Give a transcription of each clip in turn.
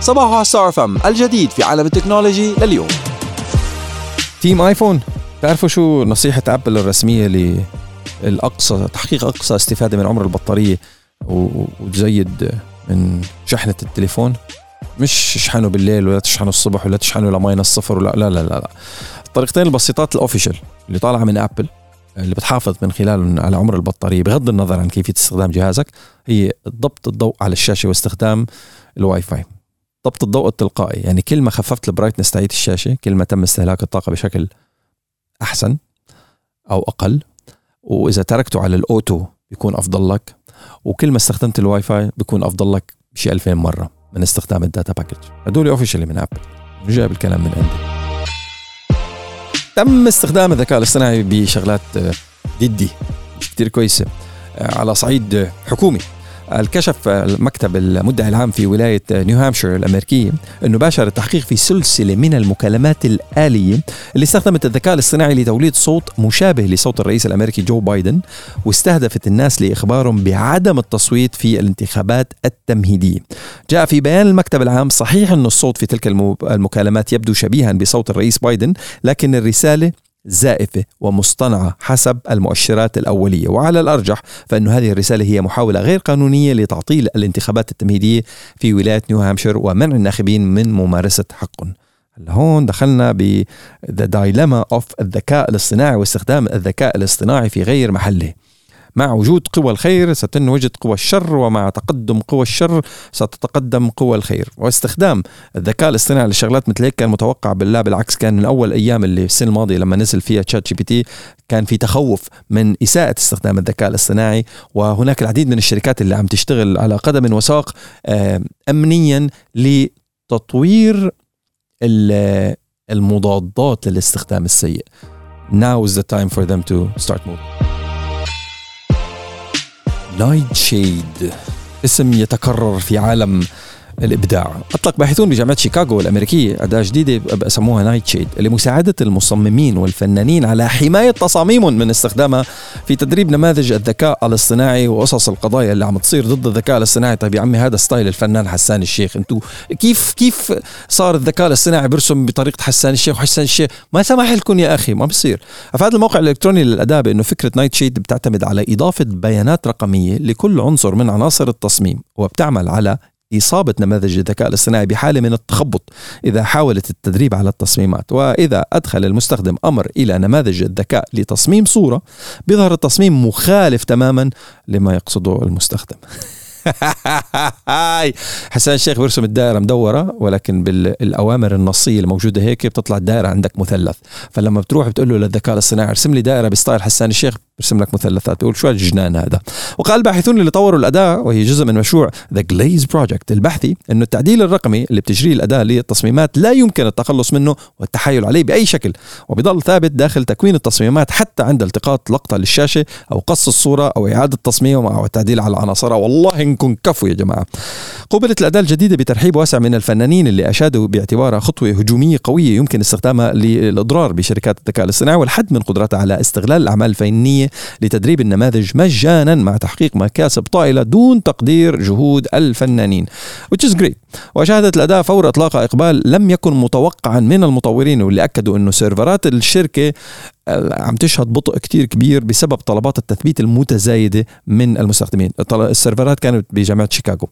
صباح ستار اف ام الجديد في عالم ال technology لليوم. team iPhone تعرفوا شو نصيحة Apple الرسمية للأقصى تحقيق أقصى استفادة من عمر البطارية وتزيد من شحنة التليفون؟ مش تشحنه بالليل ولا تشحنه الصبح ولا تشحنه ل minus صفر ولا لا لا لا, لا. الطريقتين البسيطات ال official اللي طالعة من Apple اللي بتحافظ من خلالهم على عمر البطارية بغض النظر عن كيفية استخدام جهازك هي ضبط الضوء على الشاشة واستخدام الواي فاي. ضبط الضوء التلقائي. يعني كل ما خففت ال brightness تاعت الشاشة كل ما تم استهلاك الطاقة بشكل أحسن أو أقل. وإذا تركته على ال auto بيكون أفضل لك. وكل ما استخدمت الواي فاي بيكون أفضل لك بشي 2000 مرة من استخدام ال data package هدول officially من Apple مش جايب الكلام من عندي. تم استخدام الذكاء الاصطناعي بشغلات جدي كثير كويسة. على صعيد حكومي. الكشف المكتب المدعي العام في ولاية نيو هامشير الأمريكية أنه باشر التحقيق في سلسلة من المكالمات الآلية اللي استخدمت الذكاء الاصطناعي لتوليد صوت مشابه لصوت الرئيس الأمريكي جو بايدن واستهدفت الناس لإخبارهم بعدم التصويت في الانتخابات التمهيدية. جاء في بيان المكتب العام صحيح أن الصوت في تلك المكالمات يبدو شبيها بصوت الرئيس بايدن لكن الرسالة زائفة ومصطنعة حسب المؤشرات الأولية. وعلى الأرجح فإن هذه الرسالة هي محاولة غير قانونية لتعطيل الانتخابات التمهيدية في ولاية نيو هامشير ومنع الناخبين من ممارسة حقهم. هون دخلنا ب the dilemma of الذكاء الاصطناعي واستخدام الذكاء الاصطناعي في غير محله. مع وجود قوى الخير ستنوجد قوى الشر ومع تقدم قوى الشر ستتقدم قوى الخير واستخدام الذكاء الاصطناعي للشغلات مثل هيك كان متوقع بالله بالعكس كان من أول أيام اللي السنة الماضية لما نزل فيها ChatGPT كان في تخوف من إساءة استخدام الذكاء الاصطناعي وهناك العديد من الشركات اللي عم تشتغل على قدم وساق امنيا لتطوير المضادات للاستخدام السيء. Now is the time for them to start moving. Nightshade اسم يتكرر في عالم الإبداع. أطلق باحثون بجامعة شيكاغو الأمريكية أداة جديدة بسموها Nightshade لمساعدة المصممين والفنانين على حماية تصاميمهم من استخدامها في تدريب نماذج الذكاء الاصطناعي وقصص القضايا اللي عم تصير ضد الذكاء الاصطناعي. طيب يا عمي هذا style الفنان حسان الشيخ. انتو كيف كيف صار الذكاء الاصطناعي بيرسم بطريقة حسان الشيخ وحسان الشيخ؟ ما سمح لكم يا أخي ما بصير. افاد الموقع الإلكتروني للاداه بانه فكرة Nightshade بتعتمد على إضافة بيانات رقمية لكل عنصر من عناصر التصميم وبتعمل على إصابة نماذج الذكاء الاصطناعي بحالة من التخبط إذا حاولت التدريب على التصميمات. وإذا أدخل المستخدم أمر إلى نماذج الذكاء لتصميم صورة بيظهر التصميم مخالف تماما لما يقصده المستخدم. حسان الشيخ بيرسم الدائرة مدورة ولكن بالأوامر النصية الموجودة هيك بتطلع الدائرة عندك مثلث. فلما بتروح بتقول له للذكاء الاصطناعي ارسم لي دائرة بستايل حسان الشيخ بيرسم لك مثلثات. بيقول شو الجنان هذا؟ وقال الباحثون اللي طوروا الأداة وهي جزء من مشروع The Glaze Project البحثي إنه التعديل الرقمي اللي بتجريه الأداة للتصميمات لا يمكن التخلص منه والتحايل عليه بأي شكل وبيضل ثابت داخل تكوين التصميمات حتى عند التقاط لقطة للشاشة أو قص الصورة أو إعادة تصميمها أو التعديل على عناصرها والله إنكم كفو يا جماعة. قوبلت الأداة الجديدة بترحيب واسع من الفنانين اللي أشادوا باعتبارها خطوة هجومية قوية يمكن استخدامها للإضرار بشركات الذكاء الاصطناعي والحد من قدرتها على استغلال الأعمال الفنية لتدريب النماذج مجانا مع تحقيق مكاسب طائلة دون تقدير جهود الفنانين. Which is great. وشهدت الأداة فور إطلاقها إقبال لم يكن متوقعا من المطورين واللي أكدوا أنه server ات الشركة عم تشهد بطء كتير كبير بسبب طلبات التثبيت المتزايدة من المستخدمين. ال server ات كانت بجامعة شيكاغو.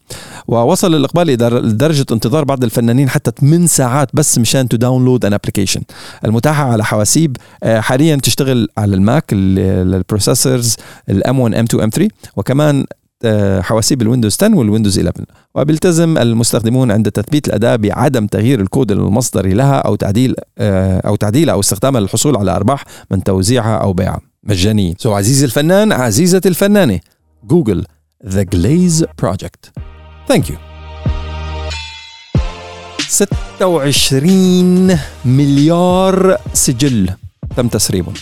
ووصل الإقبال لدرجة انتظار بعض الفنانين حتى 8 ساعات بس مشان to download an application المتاحة على حواسيب حاليا تشتغل على الماك ال processors ال M 1 M 2 M 3 وكمان حواسيب ال Windows 10 وال Windows 11 وبيلتزم المستخدمون عند تثبيت الأداة بعدم تغيير الكود المصدري لها أو تعديل أو تعديلها أو استخدامها للحصول على أرباح من توزيعها أو بيعها. مجانية. so so, عزيزي الفنان عزيزتي الفنانة Google The Glaze Project thank you 26 مليار سجل تم تسريبهم.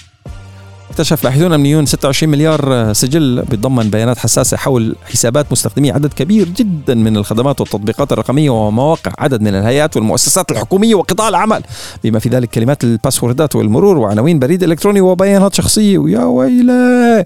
اكتشف باحثون امنيون 26 مليار سجل بيتضمن بيانات حساسة حول حسابات مستخدمي عدد كبير جدا من الخدمات والتطبيقات الرقمية ومواقع عدد من الهيئات والمؤسسات الحكومية وقطاع العمل. بما في ذلك كلمات ال password ات والمرور وعناوين بريد إلكتروني وبيانات شخصية. ويا ويلي!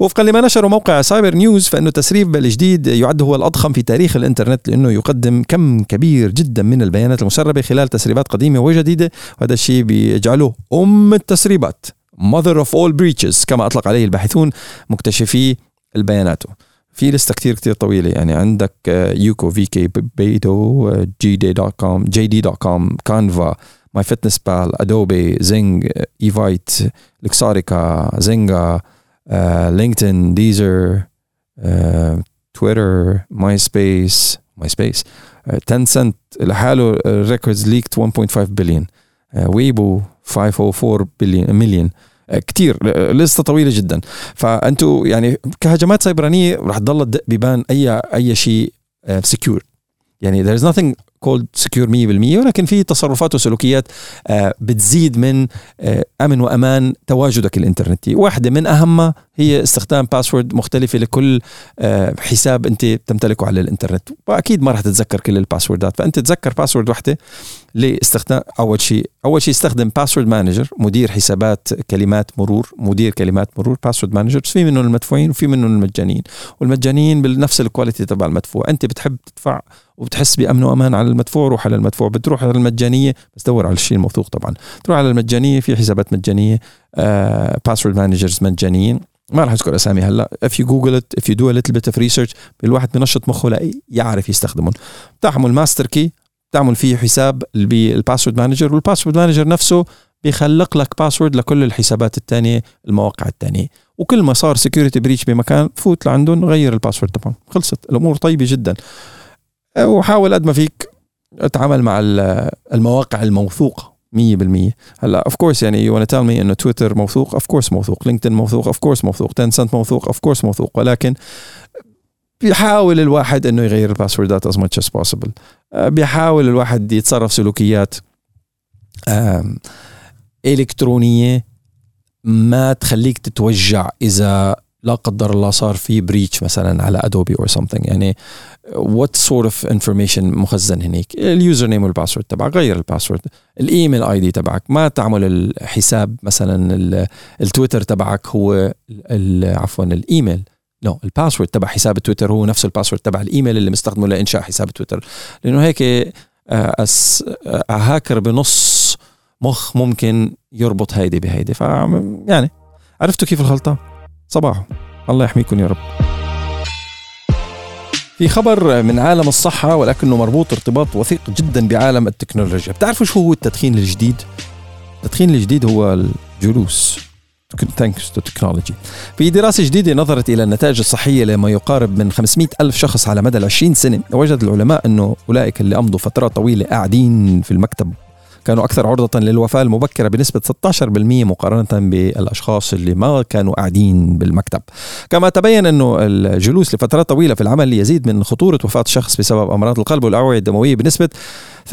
وفقا لما نشره موقع Cybernews فإنه التسريب الجديد يعد هو الأضخم في تاريخ الإنترنت لأنه يقدم كم كبير جدا من البيانات المسربة خلال تسريبات قديمة وجديدة. وهذا الشيء بيجعله أم التسريبات. Mother of all breaches كما أطلق عليه الباحثون مكتشفي البيانات في لستة كتير كتير طويلة يعني عندك يوكو في كي بيتو جي دي دوت كوم جي دي دوت كوم كانفا ماي فتنس بال أدوبي زينج إيفايت لكساريكا زينجا لينكدين ديزر تويتر ماي سبيس ماي سبيس Tencent لحاله records leaked 1.5 billion Weibo 504 بليون مليون. كتير. لسه طويلة جدا. فانتوا يعني كهجمات سيبرانيه رح تضل تدق بيبان اي أي شيء secure يعني there is nothing called secure 100% ولكن في تصرفات وسلوكيات بتزيد من أمن وأمان تواجدك الإنترنتي. واحدة من أهمها هي استخدام password مختلفة لكل حساب انت تمتلكه على الانترنت. وأكيد ما راح تتذكر كل ال password ات فأنت تذكر password واحدة لاستخدام أول شيء أول شيء استخدم password manager مدير حسابات كلمات مرور مدير كلمات مرور password manager في منهم المدفوعين وفي منهم المجانيين والمجانيين بنفس ال quality تبع المدفوع. أنت بتحب تدفع وبتحس بأمن وأمان على المدفوع روح على المدفوع. بتروح على المجانية بس دور على الشيء الموثوق طبعا. تروح على المجانية في حسابات مجانية. password managers مجانيين. ما راح أذكر أسامي هلأ. If you google it if you do a little bit of research الواحد بنشط مخه ليعرف يستخدمهم. بتعمل master key بتعمل فيه حساب بال password manager وال password manager نفسه بيخلق لك password لكل الحسابات الثانية المواقع الثانية وكل ما صار security breach بمكان فوت لعندهم غير ال password تبعهم. خلصت. الأمور طيبة جدا. وحاول قد ما فيك تتعامل مع المواقع الموثوقة. 100% هلأ of course يعني you tell me إنه تويتر موثوق of course موثوق. LinkedIn موثوق of course موثوق. Tencent موثوق of course موثوق. ولكن بيحاول الواحد إنه يغير ال password ات as much as possible بيحاول الواحد يتصرف سلوكيات إلكترونية ما تخليك تتوجع إذا لا قدر الله صار في breach مثلا على Adobe or something. يعني what sort of information مخزن هنيك؟ ال username وال password تبعك غير ال password ال email ID تبعك. ما تعمل الحساب مثلا التويتر تبعك هو عفوا ال email no ال password تبع حساب تويتر هو نفس ال password تبع الايميل اللي مستخدمه لإنشاء حساب تويتر لأنه هيك هاكر بنص مخ ممكن يربط هيدي بهيدي. ف يعني عرفتوا كيف الخلطه صباح الله يحميكم يا رب. في خبر من عالم الصحة ولكنه مربوط ارتباط وثيق جدا بعالم التكنولوجيا. بتعرفوا شو هو التدخين الجديد؟ التدخين الجديد هو الجلوس. في دراسة جديدة نظرت إلى النتائج الصحية لما يقارب من 500 ألف شخص على مدى 20 سنة. وجد العلماء أنه أولئك اللي أمضوا فترات طويلة قاعدين في المكتب. كانوا أكثر عرضة للوفاة المبكرة بنسبة 16% مقارنة بالأشخاص اللي ما كانوا قاعدين بالمكتب. كما تبين أنه الجلوس لفترات طويلة في العمل يزيد من خطورة وفاة الشخص بسبب أمراض القلب والأوعية الدموية بنسبة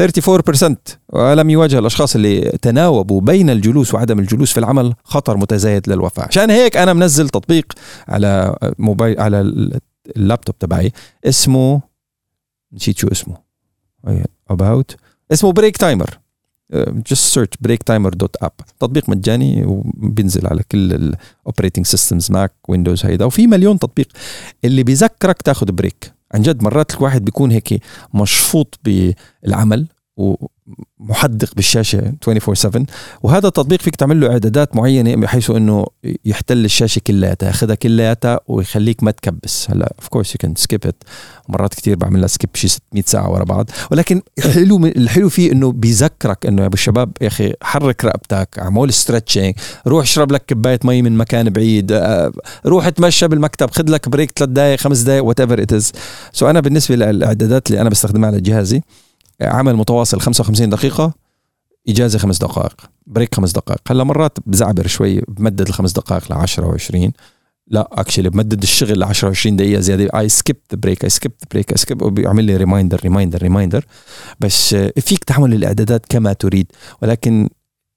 34% ولم يواجه الأشخاص اللي تناوبوا بين الجلوس وعدم الجلوس في العمل خطر متزايد للوفاة. عشان هيك أنا منزل تطبيق على موبايل على اللابتوب تبعي اسمه نسيت شو اسمه. about اسمه break timer. Just search break timer dot app تطبيق مجاني وبينزل على كل ال operating systems ماك ويندوز هيدا. وفي مليون تطبيق. اللي بيذكرك تاخذ break عن جد مرات الواحد بيكون هيك مشفوط بالعمل. ومحدق بالشاشة 24/7 وهذا التطبيق فيك تعمل له إعدادات معينة بحيث إنه يحتل الشاشة كلياتها ياخذها كلياتها ويخليك ما تكبس. هلأ of course you can skip it مرات كثير بعمل لها skip شي 600 ساعة ورا بعض. ولكن الحلو الحلو فيه إنه بيذكرك إنه يا أبو الشباب يا أخي حرك رقبتك اعمل stretching روح اشرب لك كباية مي من مكان بعيد روح اتمشى بالمكتب خذ لك break ثلاث دقائق خمس دقائق whatever it is so أنا بالنسبة للإعدادات اللي أنا بستخدمها على جهازي عمل متواصل 55 دقيقة إجازة خمس دقائق break خمس دقائق. هلا مرات بزعبر شوي بمدد الخمس دقائق ل 10 و20 لا actually بمدد الشغل ل 10 20 دقيقة زيادة. I skip the break I skip the break I skip وبيعمل لي reminder reminder reminder بس فيك تعمل الإعدادات كما تريد. ولكن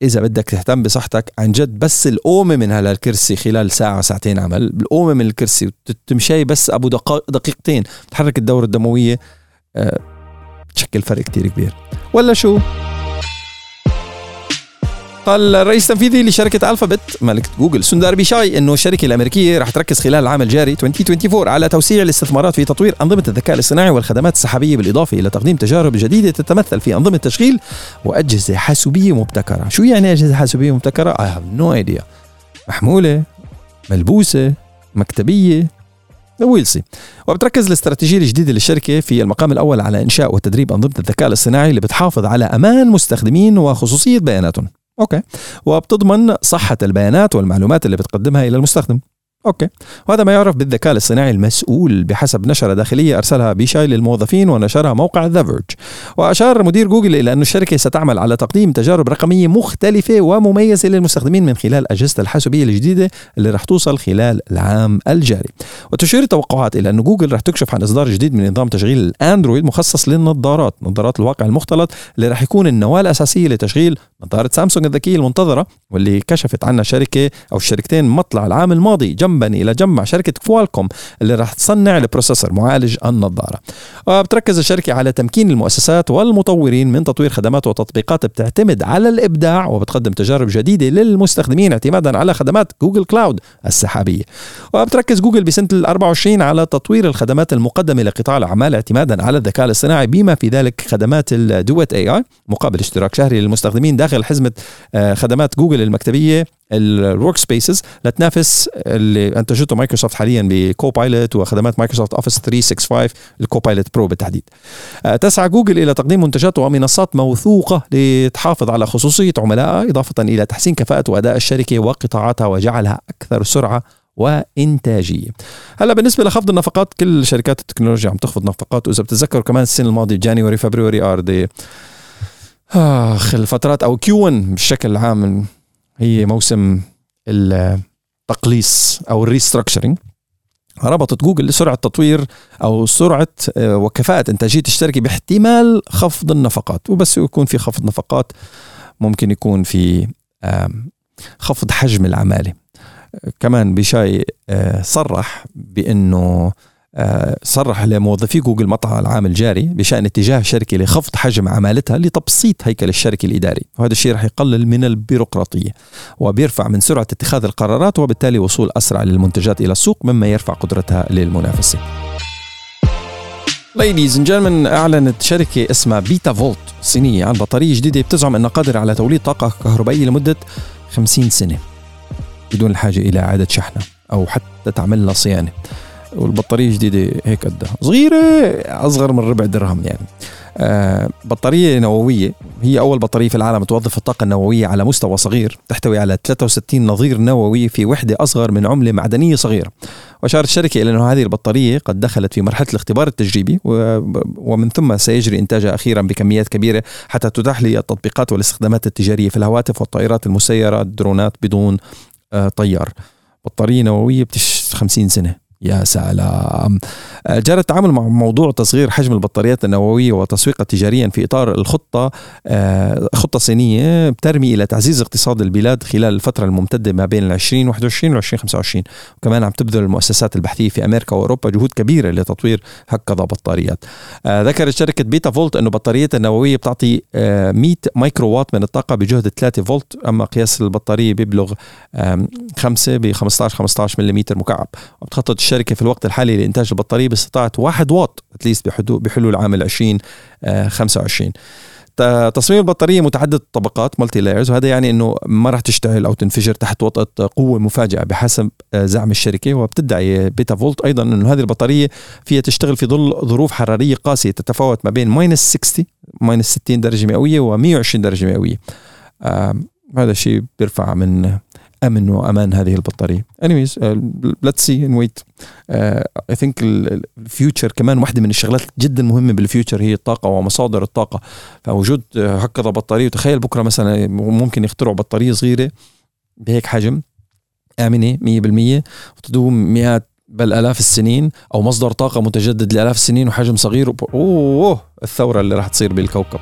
إذا بدك تهتم بصحتك عن جد بس القومة من هذا الكرسي خلال ساعة ساعتين عمل. القومة من الكرسي وتمشي بس أبو دقيقتين. تحرك الدورة الدموية أه تشكل فرق كتير كبير. ولا شو؟ قال الرئيس التنفيذي لشركة ألفابت مالكة جوجل سندار بيشاي أنه الشركة الأمريكية رح تركز خلال العام الجاري 2024 على توسيع الاستثمارات في تطوير أنظمة الذكاء الاصطناعي والخدمات السحابية بالإضافة إلى تقديم تجارب جديدة تتمثل في أنظمة تشغيل وأجهزة حاسوبية مبتكرة. شو يعني أجهزة حاسوبية مبتكرة؟ I have no idea. محمولة ملبوسة مكتبية. ويلسي وبتركز الاستراتيجية الجديدة للشركة في المقام الأول على إنشاء وتدريب أنظمة الذكاء الاصطناعي اللي بتحافظ على أمان مستخدمين وخصوصية بياناتهم. okay. وبتضمن صحة البيانات والمعلومات اللي بتقدمها إلى المستخدم. okay. وهذا ما يعرف بالذكاء الاصطناعي المسؤول بحسب نشرة داخلية أرسلها بيتشاي للموظفين ونشرها موقع ذا فيرج وأشار مدير جوجل إلى أن الشركة ستعمل على تقديم تجارب رقمية مختلفة ومميزة للمستخدمين من خلال أجهزة الحاسوبية الجديدة اللي رح توصل خلال العام الجاري. وتشير التوقعات إلى أن جوجل رح تكشف عن إصدار جديد من نظام تشغيل الأندرويد مخصص للنظارات نظارات الواقع المختلط اللي رح يكون النواة الأساسية لتشغيل نظارة سامسونج الذكية المنتظرة واللي كشفت عنها شركة أو الشركتين مطلع العام الماضي. جنبا إلى جنب مع شركة كوالكوم اللي راح تصنع ال processor معالج النظارة. وبتركز الشركة على تمكين المؤسسات والمطورين من تطوير خدمات وتطبيقات بتعتمد على الإبداع وبتقدم تجارب جديدة للمستخدمين اعتمادا على خدمات جوجل كلاود السحابية. وبتركز جوجل بسنة ال 24 على تطوير الخدمات المقدمة لقطاع الأعمال اعتمادا على الذكاء الاصطناعي بما في ذلك خدمات ال dot AI مقابل اشتراك شهري للمستخدمين داخل حزمة آه، خدمات جوجل المكتبية ال Workspaces لتنافس اللي انتجته مايكروسوفت حاليا بكوبايلوت وخدمات مايكروسوفت اوفيس 365 الكوبايلوت برو بالتحديد. آه، تسعى جوجل إلى تقديم منتجات ومنصات موثوقة لتحافظ على خصوصية عملائها إضافة إلى تحسين كفاءة واداء الشركة وقطاعاتها وجعلها أكثر سرعة وإنتاجية. هلا بالنسبة لخفض النفقات كل شركات التكنولوجيا عم تخفض نفقات وإذا بتتذكروا كمان السنة الماضية January February already اخ الفترات أو Q 1 بشكل عام هي موسم التقليص أو ال restructuring ربطت جوجل لسرعة تطوير أو سرعة آه، وكفاءة إنتاجية الشركة باحتمال خفض النفقات. وبس يكون في خفض نفقات ممكن يكون في خفض حجم العمالة. كمان بيتشاي آه، صرح بأنه آه، صرح لموظفي جوجل مطلع العام الجاري بشأن اتجاه الشركة لخفض حجم عمالتها لتبسيط هيكل الشركة الإداري. وهذا الشيء رح يقلل من البيروقراطية وبيرفع من سرعة اتخاذ القرارات وبالتالي وصول أسرع للمنتجات إلى السوق مما يرفع قدرتها للمنافسة Ladies and gentlemen أعلنت شركة اسمها بيتا فولت صينية عن بطارية جديدة بتزعم أنها قادرة على توليد طاقة كهربائية لمدة 50 سنة بدون الحاجة إلى إعادة شحنها أو حتى تعمل لها صيانة. والبطارية جديدة هيك قدها. صغيرة أصغر من ربع درهم يعني. آه بطارية نووية هي أول بطارية في العالم توظف الطاقة النووية على مستوى صغير تحتوي على 63 نظير نووي في وحدة أصغر من عملة معدنية صغيرة. وأشارت الشركة إلى أن هذه البطارية قد دخلت في مرحلة الاختبار التجريبي ومن ثم سيجري إنتاجها أخيرا بكميات كبيرة حتى تتاح للتطبيقات والاستخدامات التجارية في الهواتف والطائرات المسيرة الدرونات بدون آه طيار. بطارية نووية بتش 50 سنة. يا سلام. جرى التعامل مع موضوع تصغير حجم البطاريات النووية وتسويقها تجاريا في إطار الخطة آه، خطة صينية بترمي إلى تعزيز اقتصاد البلاد خلال الفترة الممتدة ما بين 2021 و 2025 وكمان عم تبذل المؤسسات البحثية في أمريكا وأوروبا جهود كبيرة لتطوير هكذا بطاريات. آه، ذكرت شركة بيتا فولت أنه بطاريتها النووية بتعطي 100 آه، مايكرو وات من الطاقة بجهد 3 فولت أما قياس البطارية بيبلغ 5 ب 15 15 ملم مكعب. وبتخطط الشركة في الوقت الحالي لإنتاج البطارية باستطاعة 1 واط at least بحلول عام 2025 تصميم البطارية متعدد الطبقات multi layers وهذا يعني إنه ما راح تشتعل أو تنفجر تحت وطأة قوة مفاجئة بحسب آه، زعم الشركة وبتدعي بيتا فولت أيضا إنه هذه البطارية فيها تشتغل في ظل ظروف حرارية قاسية تتفاوت ما بين minus 60 minus 60 درجة مئوية و120 درجة مئوية. آه هذا الشيء بيرفع من آمن وأمان هذه البطارية. Anyways let's see and wait. I think ال future كمان واحدة من الشغلات جدا مهمة بال future هي الطاقة ومصادر الطاقة. فوجود آه، هكذا بطارية. وتخيل بكرة مثلا ممكن يخترعوا بطارية صغيرة بهيك حجم. آمنة 100% وتدوم مئات بل آلاف السنين أو مصدر طاقة متجدد لآلاف السنين وحجم صغير. أوه الثورة اللي راح تصير بالكوكب.